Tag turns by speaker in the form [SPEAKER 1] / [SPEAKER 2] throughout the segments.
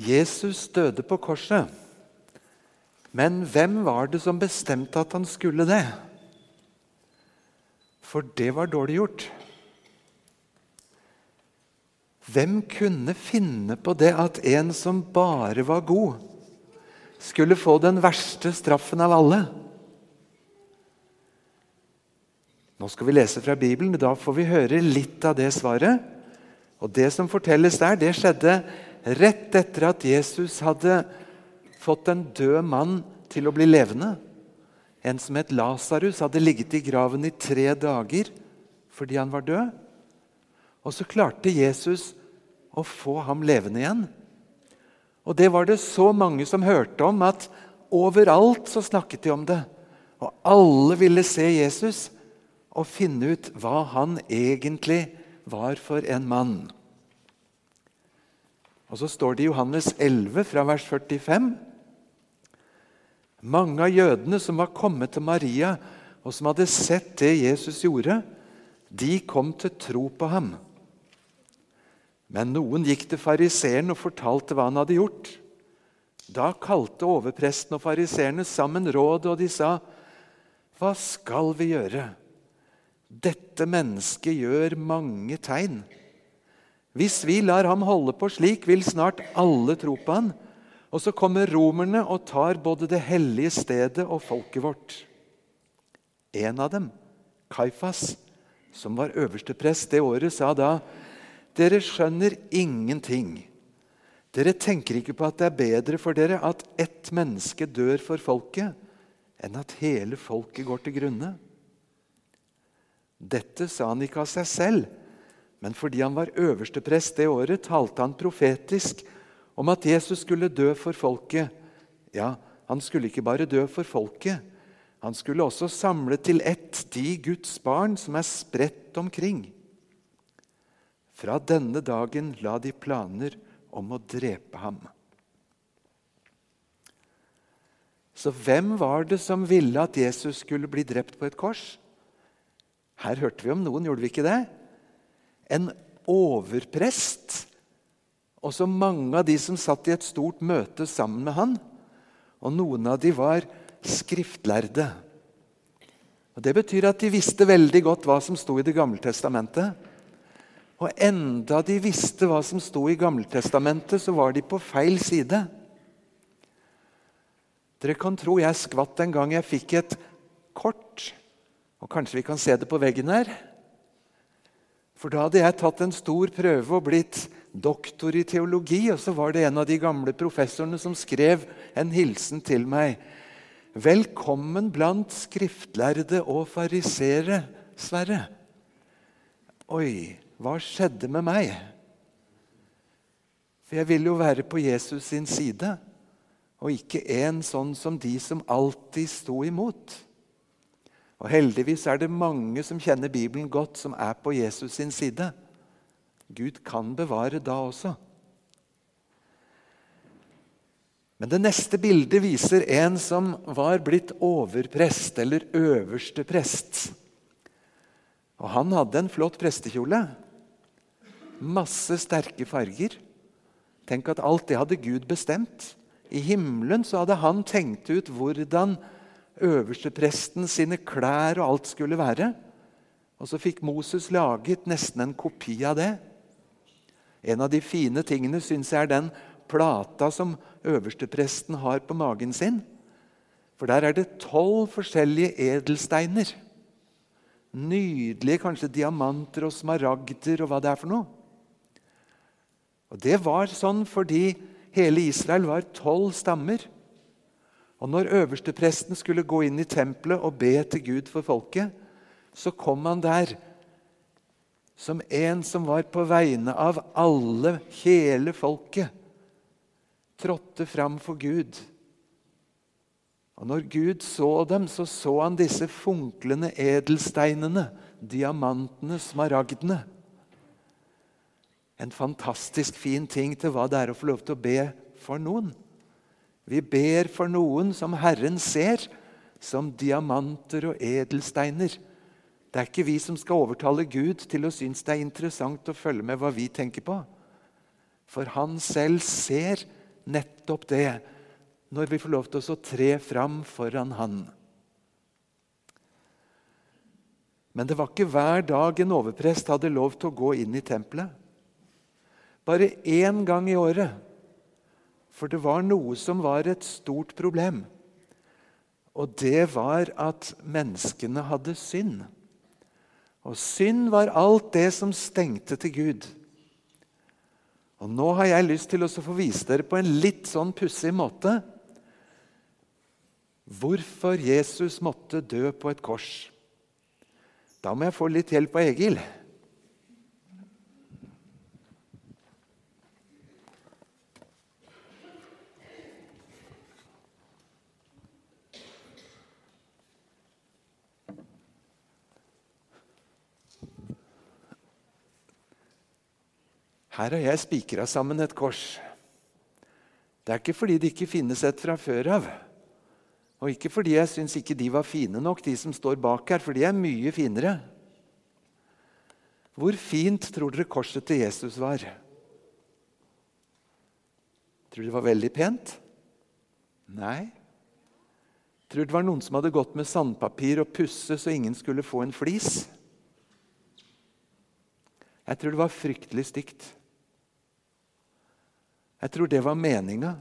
[SPEAKER 1] Jesus døde på korset. Men hvem var det som bestemte at han skulle det? For det var dårlig gjort. Hvem kunne finne på det at en som bare var god, skulle få den verste straffen av alle? Nå skal vi lese fra Bibelen, da får vi høre litt av det svaret. Og Det som fortelles der, det skjedde rett etter at Jesus hadde fått en død mann til å bli levende. En som het Lasarus, hadde ligget i graven i tre dager fordi han var død. Og så klarte Jesus å få ham levende igjen. Og Det var det så mange som hørte om, at overalt så snakket de om det. Og alle ville se Jesus og finne ut hva han egentlig var for en mann. Og Så står det i Johannes 11, fra vers 45. Mange av jødene som var kommet til Maria, og som hadde sett det Jesus gjorde, de kom til tro på ham. Men noen gikk til fariseeren og fortalte hva han hadde gjort. Da kalte overpresten og fariseerne sammen rådet, og de sa, 'Hva skal vi gjøre?' Dette mennesket gjør mange tegn. Hvis vi lar ham holde på slik, vil snart alle tro på han. Og så kommer romerne og tar både det hellige stedet og folket vårt. En av dem, Kaifas, som var øversteprest det året, sa da dere skjønner ingenting. Dere tenker ikke på at det er bedre for dere at ett menneske dør for folket, enn at hele folket går til grunne. Dette sa han ikke av seg selv, men fordi han var øversteprest det året, talte han profetisk om at Jesus skulle dø for folket. Ja, han skulle ikke bare dø for folket. Han skulle også samle til ett de Guds barn som er spredt omkring. Fra denne dagen la de planer om å drepe ham. Så hvem var det som ville at Jesus skulle bli drept på et kors? Her hørte vi om noen, gjorde vi ikke det? En overprest. Og så mange av de som satt i et stort møte sammen med han. Og noen av de var skriftlærde. Og Det betyr at de visste veldig godt hva som sto i Det gamle testamentet. Og enda de visste hva som sto i Gammeltestamentet, så var de på feil side. Dere kan tro jeg skvatt en gang jeg fikk et kort og Kanskje vi kan se det på veggen her? For da hadde jeg tatt en stor prøve og blitt doktor i teologi, og så var det en av de gamle professorene som skrev en hilsen til meg. Velkommen blant skriftlærde og farisere, Sverre. Oi, hva skjedde med meg? For jeg ville jo være på Jesus sin side, og ikke en sånn som de som alltid sto imot. Og Heldigvis er det mange som kjenner Bibelen godt, som er på Jesus sin side. Gud kan bevare da også. Men det neste bildet viser en som var blitt overprest, eller øverste prest. Og Han hadde en flott prestekjole. Masse sterke farger. Tenk at alt det hadde Gud bestemt. I himmelen så hadde han tenkt ut hvordan øverstepresten sine klær og alt skulle være. Og så fikk Moses laget nesten en kopi av det. En av de fine tingene syns jeg er den plata som øverstepresten har på magen sin. For der er det tolv forskjellige edelsteiner. Nydelige kanskje diamanter og smaragder og hva det er for noe. Og Det var sånn fordi hele Israel var tolv stammer. Og når øverstepresten skulle gå inn i tempelet og be til Gud for folket, så kom han der som en som var på vegne av alle, hele folket, trådte fram for Gud. Og Når Gud så dem, så så han disse funklende edelsteinene, diamantene, smaragdene. En fantastisk fin ting til hva det er å få lov til å be for noen. Vi ber for noen som Herren ser, som diamanter og edelsteiner. Det er ikke vi som skal overtale Gud til å synes det er interessant å følge med hva vi tenker på. For han selv ser nettopp det når vi får lov til å tre fram foran Han. Men det var ikke hver dag en overprest hadde lov til å gå inn i tempelet. Bare én gang i året. For det var noe som var et stort problem. Og det var at menneskene hadde synd. Og synd var alt det som stengte til Gud. Og Nå har jeg lyst til å få vise dere på en litt sånn pussig måte hvorfor Jesus måtte dø på et kors. Da må jeg få litt hjelp av Egil. Her har jeg spikra sammen et kors. Det er ikke fordi det ikke finnes et fra før av. Og ikke fordi jeg syns ikke de var fine nok, de som står bak her, for de er mye finere. Hvor fint tror dere korset til Jesus var? Tror dere det var veldig pent? Nei. Tror det var noen som hadde gått med sandpapir og pusse så ingen skulle få en flis? Jeg tror det var fryktelig stygt. Jeg tror det var meninga.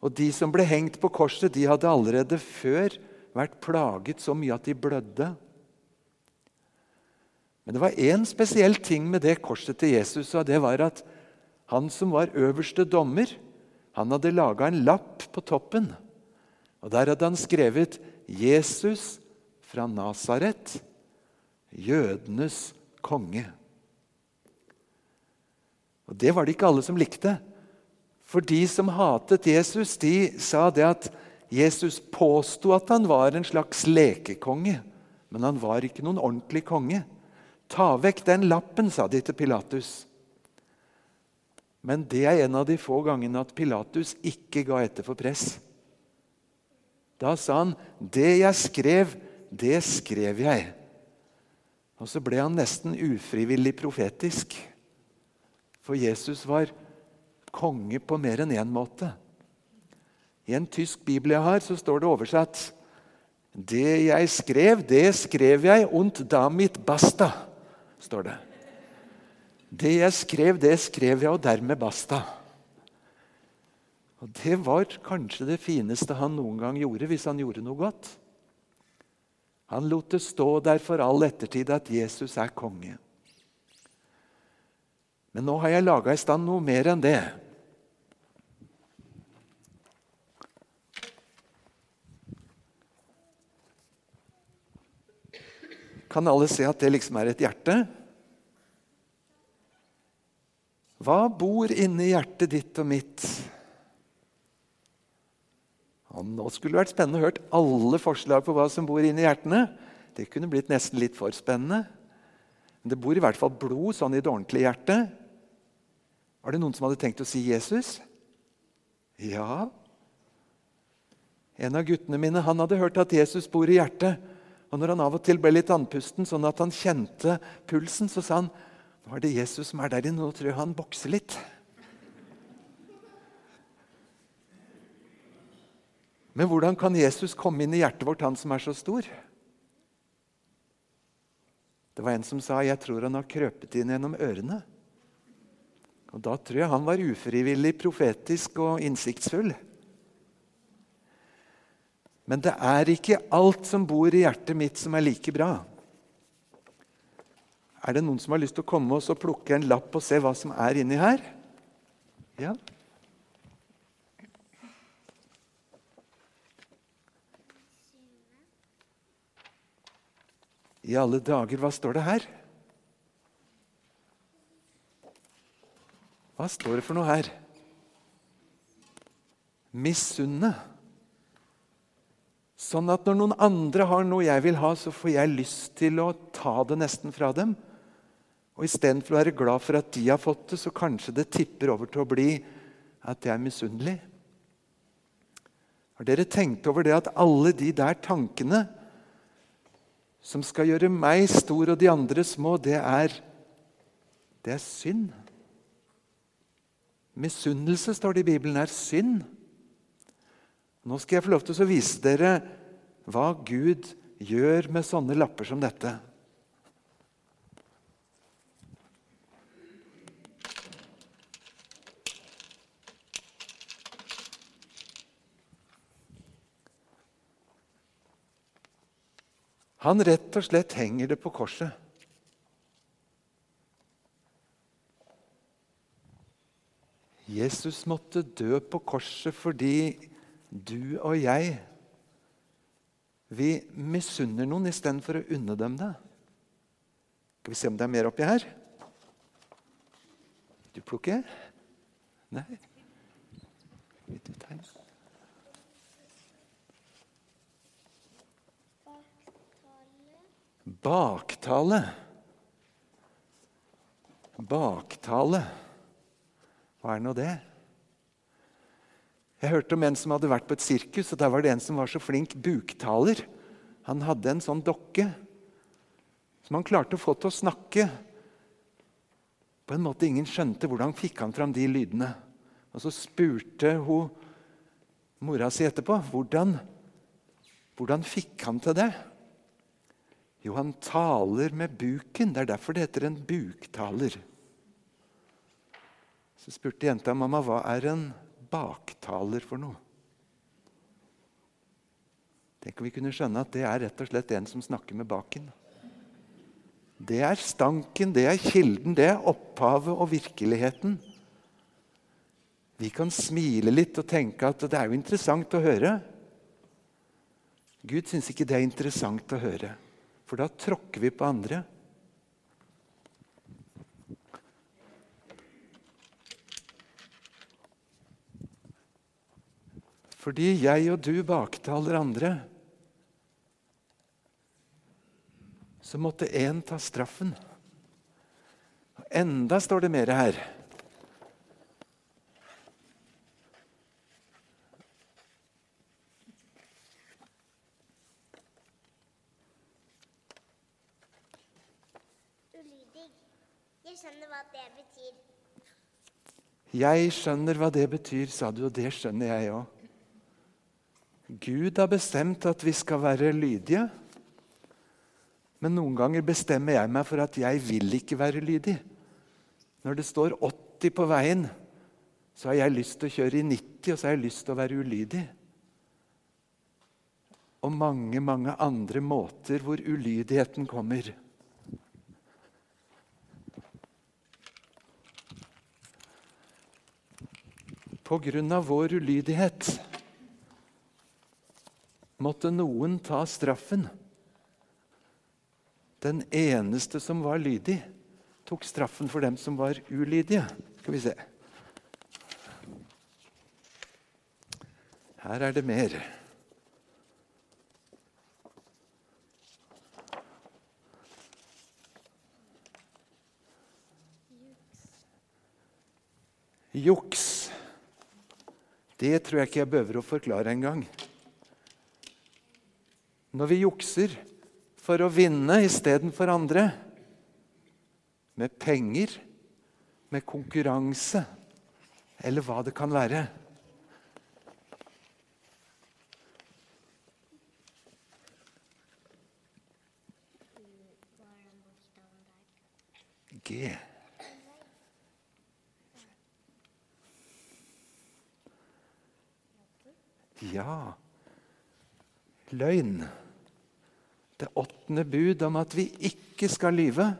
[SPEAKER 1] Og de som ble hengt på korset, de hadde allerede før vært plaget så mye at de blødde. Men det var én spesiell ting med det korset til Jesus, og det var at han som var øverste dommer, han hadde laga en lapp på toppen. Og Der hadde han skrevet 'Jesus fra Nasaret, jødenes konge'. Og Det var det ikke alle som likte. For de som hatet Jesus, de sa det at Jesus påsto at han var en slags lekekonge. Men han var ikke noen ordentlig konge. Ta vekk den lappen, sa de til Pilatus. Men det er en av de få gangene at Pilatus ikke ga etter for press. Da sa han, 'Det jeg skrev, det skrev jeg'. Og så ble han nesten ufrivillig profetisk. For Jesus var konge på mer enn én måte. I en tysk bibel jeg har, så står det oversatt Det jeg skrev, det skrev jeg, und damit basta, står det. Det jeg skrev, det skrev jeg, og dermed basta. Og Det var kanskje det fineste han noen gang gjorde, hvis han gjorde noe godt. Han lot det stå der for all ettertid at Jesus er konge. Men nå har jeg laga i stand noe mer enn det. Kan alle se at det liksom er et hjerte? Hva bor inni hjertet ditt og mitt? Nå skulle det vært spennende å høre alle forslag på hva som bor inni hjertene. Det kunne blitt nesten litt for spennende. Men det bor i hvert fall blod sånn i det ordentlige hjertet. Var det noen som hadde tenkt å si Jesus? Ja. En av guttene mine han hadde hørt at Jesus bor i hjertet. Og når han av og til ble litt andpusten, sånn at han kjente pulsen, så sa han nå er det Jesus som er der inne. Nå tror jeg han bokser litt. Men hvordan kan Jesus komme inn i hjertet vårt, han som er så stor? Det var en som sa jeg tror han har krøpet inn gjennom ørene. Og Da tror jeg han var ufrivillig profetisk og innsiktsfull. Men det er ikke alt som bor i hjertet mitt, som er like bra. Er det noen som har lyst til å komme oss og plukke en lapp og se hva som er inni her? Ja. I alle dager, hva står det her? Hva står det for noe her? Misunne. Sånn at når noen andre har noe jeg vil ha, så får jeg lyst til å ta det nesten fra dem. Og istedenfor å være glad for at de har fått det, så kanskje det tipper over til å bli at jeg er misunnelig. Har dere tenkt over det at alle de der tankene som skal gjøre meg stor og de andre små, det er, det er synd? Misunnelse, står det i Bibelen, er synd. Nå skal jeg få lov til å vise dere hva Gud gjør med sånne lapper som dette. Han rett og slett henger det på korset. Jesus måtte dø på korset fordi du og jeg vi misunner noen istedenfor å unne dem det. Skal vi se om det er mer oppi her? Du plukker? Nei? Tegne? Baktale. Baktale. Hva er nå det? Jeg hørte om en som hadde vært på et sirkus, og der var det en som var så flink buktaler. Han hadde en sånn dokke som han klarte å få til å snakke. På en måte ingen skjønte hvordan fikk han fram de lydene. Og så spurte hun mora si etterpå hvordan, hvordan fikk han til det. Jo, han taler med buken. Det er derfor det heter en buktaler. Så spurte jenta mamma hva er en baktaler for noe. Tenk om vi kunne skjønne at det er rett og slett en som snakker med baken. Det er stanken, det er kilden, det er opphavet og virkeligheten. Vi kan smile litt og tenke at det er jo interessant å høre. Gud syns ikke det er interessant å høre. For da tråkker vi på andre. Fordi jeg og du baktaler andre, så måtte én ta straffen. Enda står det mer her. Jeg skjønner hva det betyr, sa du, og det skjønner jeg òg. Gud har bestemt at vi skal være lydige. Men noen ganger bestemmer jeg meg for at jeg vil ikke være lydig. Når det står 80 på veien, så har jeg lyst til å kjøre i 90, og så har jeg lyst til å være ulydig. Og mange, mange andre måter hvor ulydigheten kommer. På grunn av vår ulydighet måtte noen ta straffen. Den eneste som var lydig, tok straffen for dem som var ulydige. Skal vi se. Her er det mer. Juks. Det tror jeg ikke jeg behøver å forklare engang. Når vi jukser for å vinne istedenfor andre, med penger, med konkurranse eller hva det kan være G. Ja, løgn. Det åttende bud om at vi ikke skal lyve.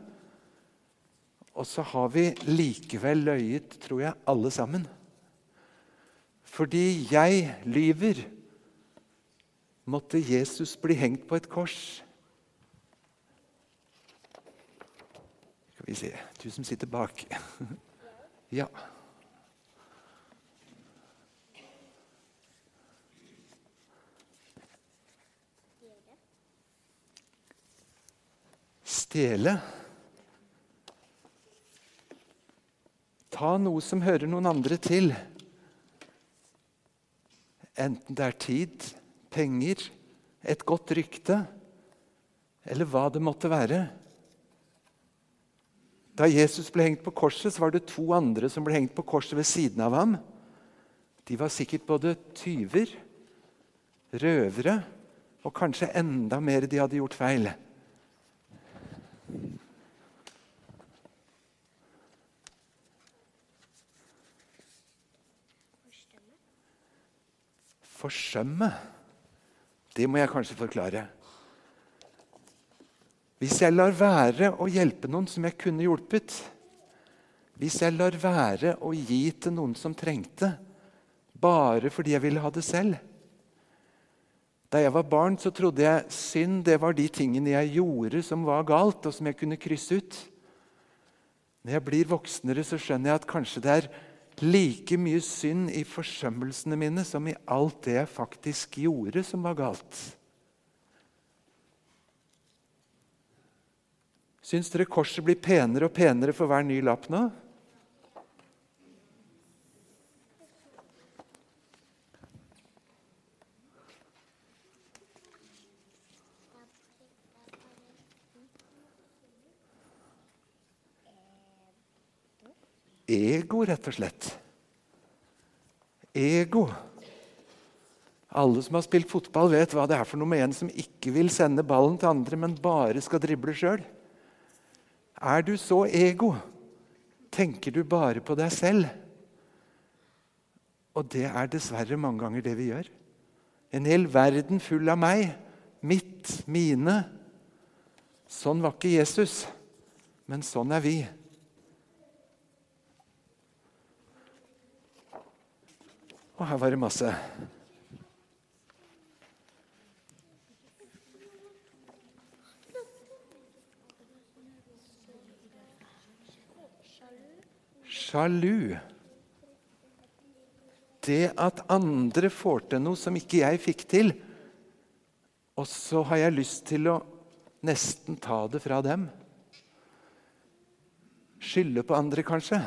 [SPEAKER 1] Og så har vi likevel løyet, tror jeg, alle sammen. Fordi jeg lyver, måtte Jesus bli hengt på et kors. Skal vi se Du som sitter bak. Ja. Stjele. Ta noe som hører noen andre til. Enten det er tid, penger, et godt rykte eller hva det måtte være. Da Jesus ble hengt på korset, så var det to andre som ble hengt på korset ved siden av ham. De var sikkert både tyver, røvere og kanskje enda mer de hadde gjort feil. Forsømme, det må jeg kanskje forklare. Hvis jeg lar være å hjelpe noen som jeg kunne hjulpet, hvis jeg lar være å gi til noen som trengte, bare fordi jeg ville ha det selv Da jeg var barn, så trodde jeg synd det var de tingene jeg gjorde som var galt, og som jeg kunne krysse ut. Når jeg blir voksnere, så skjønner jeg at kanskje det er like mye synd i forsømmelsene mine som i alt det jeg faktisk gjorde som var galt. Syns dere korset blir penere og penere for hver ny lapp nå? Ego, rett og slett. Ego. Alle som har spilt fotball, vet hva det er for noe med en som ikke vil sende ballen til andre, men bare skal drible sjøl. Er du så ego, tenker du bare på deg selv. Og det er dessverre mange ganger det vi gjør. En hel verden full av meg, mitt, mine. Sånn var ikke Jesus, men sånn er vi. Og her var det masse. Sjalu. Det at andre får til noe som ikke jeg fikk til, og så har jeg lyst til å nesten ta det fra dem. Skylde på andre, kanskje.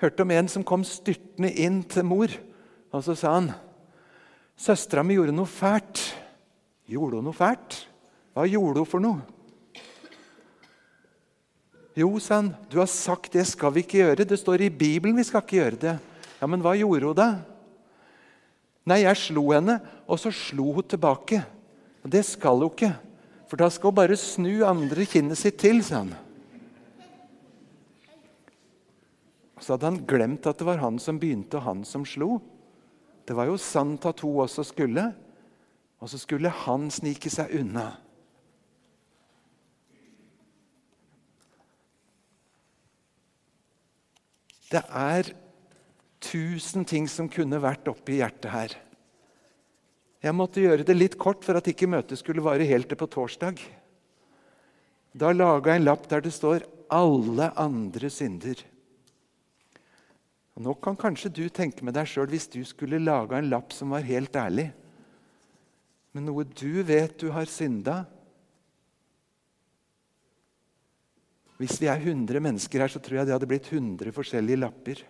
[SPEAKER 1] Hørte om en som kom styrtende inn til mor, og så sa han Søstera mi gjorde noe fælt. Gjorde hun noe fælt? Hva gjorde hun for noe? Jo, sa han, du har sagt det skal vi ikke gjøre. Det står i Bibelen vi skal ikke gjøre det. Ja, Men hva gjorde hun da? Nei, jeg slo henne, og så slo hun tilbake. Og Det skal hun ikke, for da skal hun bare snu andre kinnet sitt til, sa han. Så hadde han glemt at det var han som begynte, og han som slo. Det var jo sant at hun også skulle, og så skulle han snike seg unna. Det er tusen ting som kunne vært oppi hjertet her. Jeg måtte gjøre det litt kort for at ikke møtet skulle vare helt til på torsdag. Da laga jeg en lapp der det står 'Alle andre synder'. Nå kan kanskje du tenke med deg sjøl hvis du skulle laga en lapp som var helt ærlig, men noe du vet du har synda. Hvis vi er 100 mennesker her, så tror jeg det hadde blitt 100 forskjellige lapper.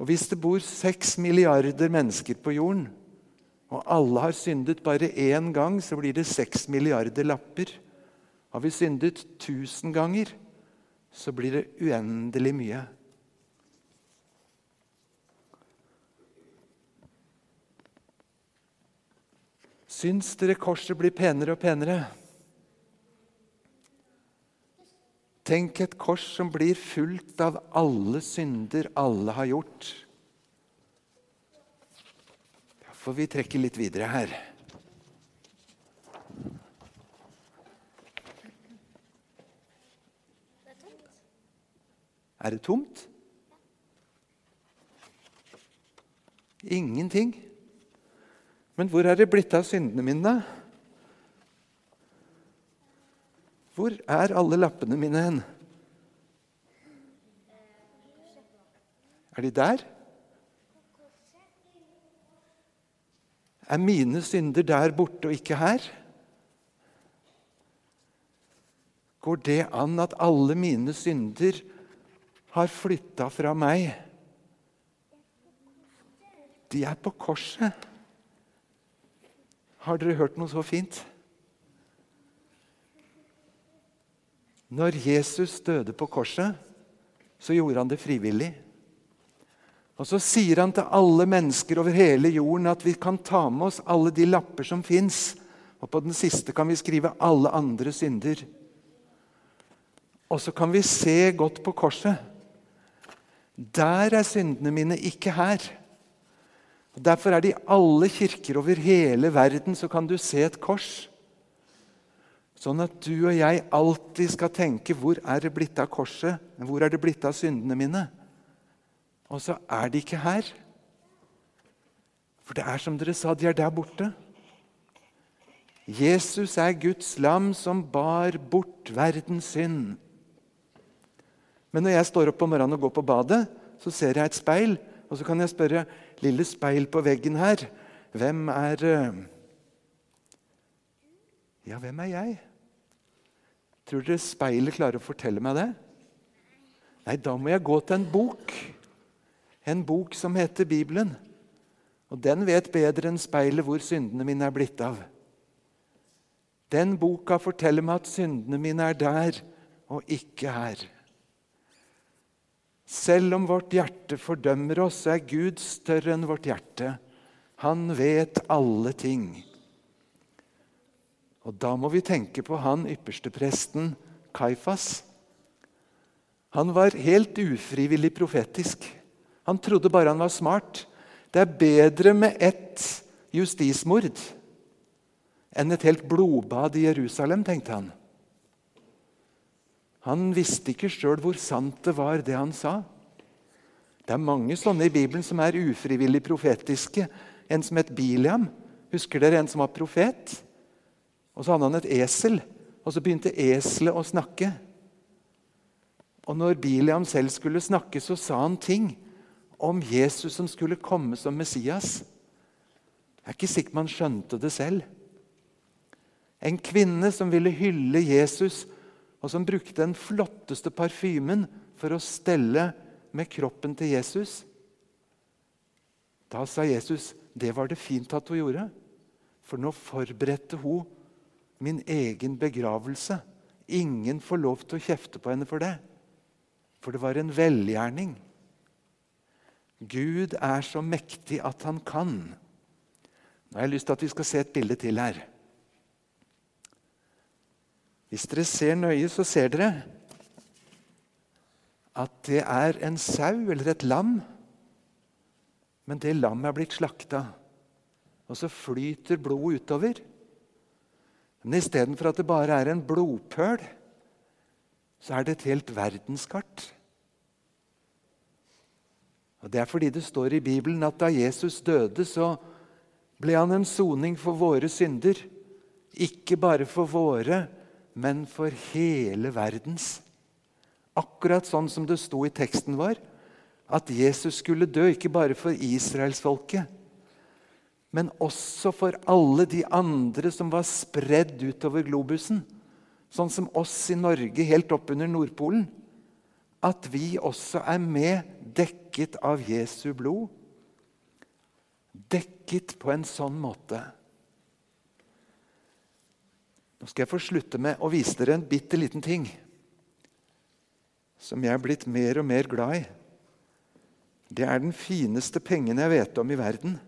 [SPEAKER 1] Og hvis det bor 6 milliarder mennesker på jorden, og alle har syndet bare én gang, så blir det 6 milliarder lapper. Har vi syndet 1000 ganger, så blir det uendelig mye. Syns dere korset blir penere og penere? Tenk et kors som blir fullt av alle synder alle har gjort. Da får vi trekke litt videre her. Er det tomt? Ingenting. Men hvor er det blitt av syndene mine? Hvor er alle lappene mine hen? Er de der? Er mine synder der borte og ikke her? Går det an at alle mine synder har flytta fra meg? De er på korset. Har dere hørt noe så fint? Når Jesus døde på korset, så gjorde han det frivillig. Og Så sier han til alle mennesker over hele jorden at vi kan ta med oss alle de lapper som fins. Og på den siste kan vi skrive alle andre synder. Og så kan vi se godt på korset. Der er syndene mine, ikke her. Og Derfor er det i alle kirker over hele verden så kan du se et kors. Sånn at du og jeg alltid skal tenke 'Hvor er det blitt av korset?' 'Hvor er det blitt av syndene mine?' Og så er de ikke her. For det er som dere sa, de er der borte. Jesus er Guds lam som bar bort verdens synd. Men når jeg står opp om morgenen og går på badet, så ser jeg et speil. Og så kan jeg spørre lille speil på veggen her, hvem er eh, Ja, hvem er jeg? Tror dere speilet klarer å fortelle meg det? Nei, da må jeg gå til en bok. En bok som heter Bibelen. Og den vet bedre enn speilet hvor syndene mine er blitt av. Den boka forteller meg at syndene mine er der og ikke her. Selv om vårt hjerte fordømmer oss, er Gud større enn vårt hjerte. Han vet alle ting. Og Da må vi tenke på han ypperstepresten Kaifas. Han var helt ufrivillig profetisk. Han trodde bare han var smart. Det er bedre med ett justismord enn et helt blodbad i Jerusalem, tenkte han. Han visste ikke sjøl hvor sant det var, det han sa. Det er mange sånne i Bibelen som er ufrivillig profetiske. En som het Biliam. Husker dere en som var profet? Og Så hadde han et esel, og så begynte eselet å snakke. Og når Biliam selv skulle snakke, så sa han ting om Jesus som skulle komme som Messias. Jeg er ikke sikker man skjønte det selv. En kvinne som ville hylle Jesus og som brukte den flotteste parfymen for å stelle med kroppen til Jesus. Da sa Jesus det var det fint at hun gjorde, for nå forberedte hun min egen begravelse. Ingen får lov til å kjefte på henne for det, for det var en velgjerning. Gud er så mektig at han kan. Nå har jeg lyst til at vi skal se et bilde til her. Hvis dere ser nøye, så ser dere at det er en sau eller et lam. Men det lammet er blitt slakta, og så flyter blodet utover. Men istedenfor at det bare er en blodpøl, så er det et helt verdenskart. Og Det er fordi det står i Bibelen at da Jesus døde, så ble han en soning for våre synder. Ikke bare for våre, men for hele verdens. Akkurat sånn som det sto i teksten vår, at Jesus skulle dø ikke bare for israelsfolket, men også for alle de andre som var spredd utover globusen. Sånn som oss i Norge helt opp under Nordpolen. At vi også er med, dekket av Jesu blod. Dekket på en sånn måte nå skal jeg få slutte med å vise dere en bitte liten ting som jeg er blitt mer og mer glad i. Det er den fineste pengen jeg vet om i verden.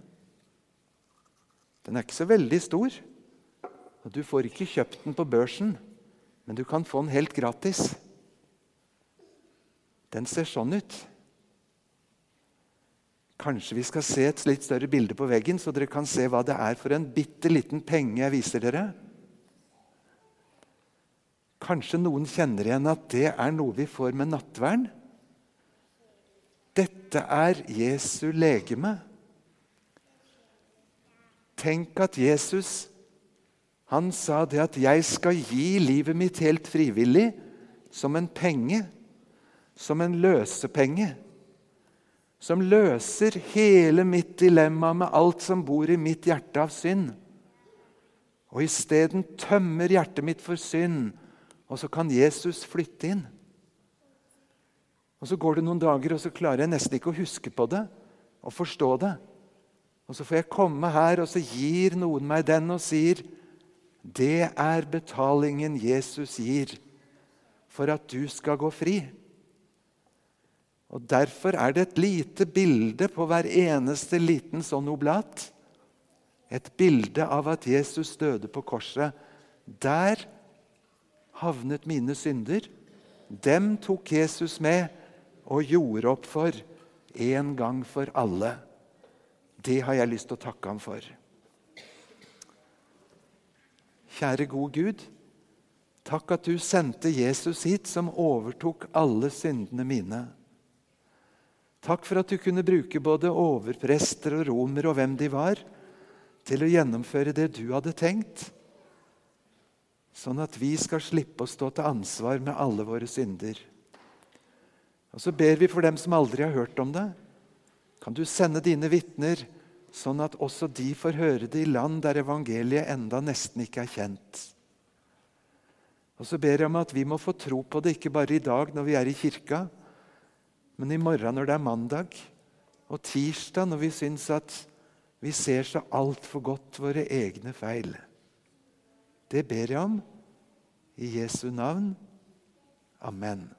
[SPEAKER 1] Den er ikke så veldig stor, og du får ikke kjøpt den på børsen, men du kan få den helt gratis. Den ser sånn ut. Kanskje vi skal se et litt større bilde på veggen, så dere kan se hva det er for en bitte liten penge jeg viser dere. Kanskje noen kjenner igjen at det er noe vi får med nattvern? Dette er Jesu legeme. Tenk at Jesus han sa det at 'jeg skal gi livet mitt helt frivillig', som en penge, som en løsepenge. Som løser hele mitt dilemma med alt som bor i mitt hjerte av synd. Og isteden tømmer hjertet mitt for synd og så kan Jesus flytte inn. Og Så går det noen dager, og så klarer jeg nesten ikke å huske på det og forstå det. Og Så får jeg komme her, og så gir noen meg den og sier det er betalingen Jesus gir for at du skal gå fri. Og Derfor er det et lite bilde på hver eneste liten sånn oblat. Et bilde av at Jesus døde på korset. Der havnet mine synder. Dem tok Jesus med og gjorde opp for en gang for alle. Det har jeg lyst til å takke ham for. Kjære gode Gud. Takk at du sendte Jesus hit, som overtok alle syndene mine. Takk for at du kunne bruke både overprester og romer og hvem de var, til å gjennomføre det du hadde tenkt, sånn at vi skal slippe å stå til ansvar med alle våre synder. Og Så ber vi for dem som aldri har hørt om det. Kan du sende dine vitner, sånn at også de får høre det i land der evangeliet enda nesten ikke er kjent? Og så ber jeg om at vi må få tro på det, ikke bare i dag når vi er i kirka, men i morgen når det er mandag, og tirsdag når vi syns at vi ser så altfor godt våre egne feil. Det ber jeg om i Jesu navn. Amen.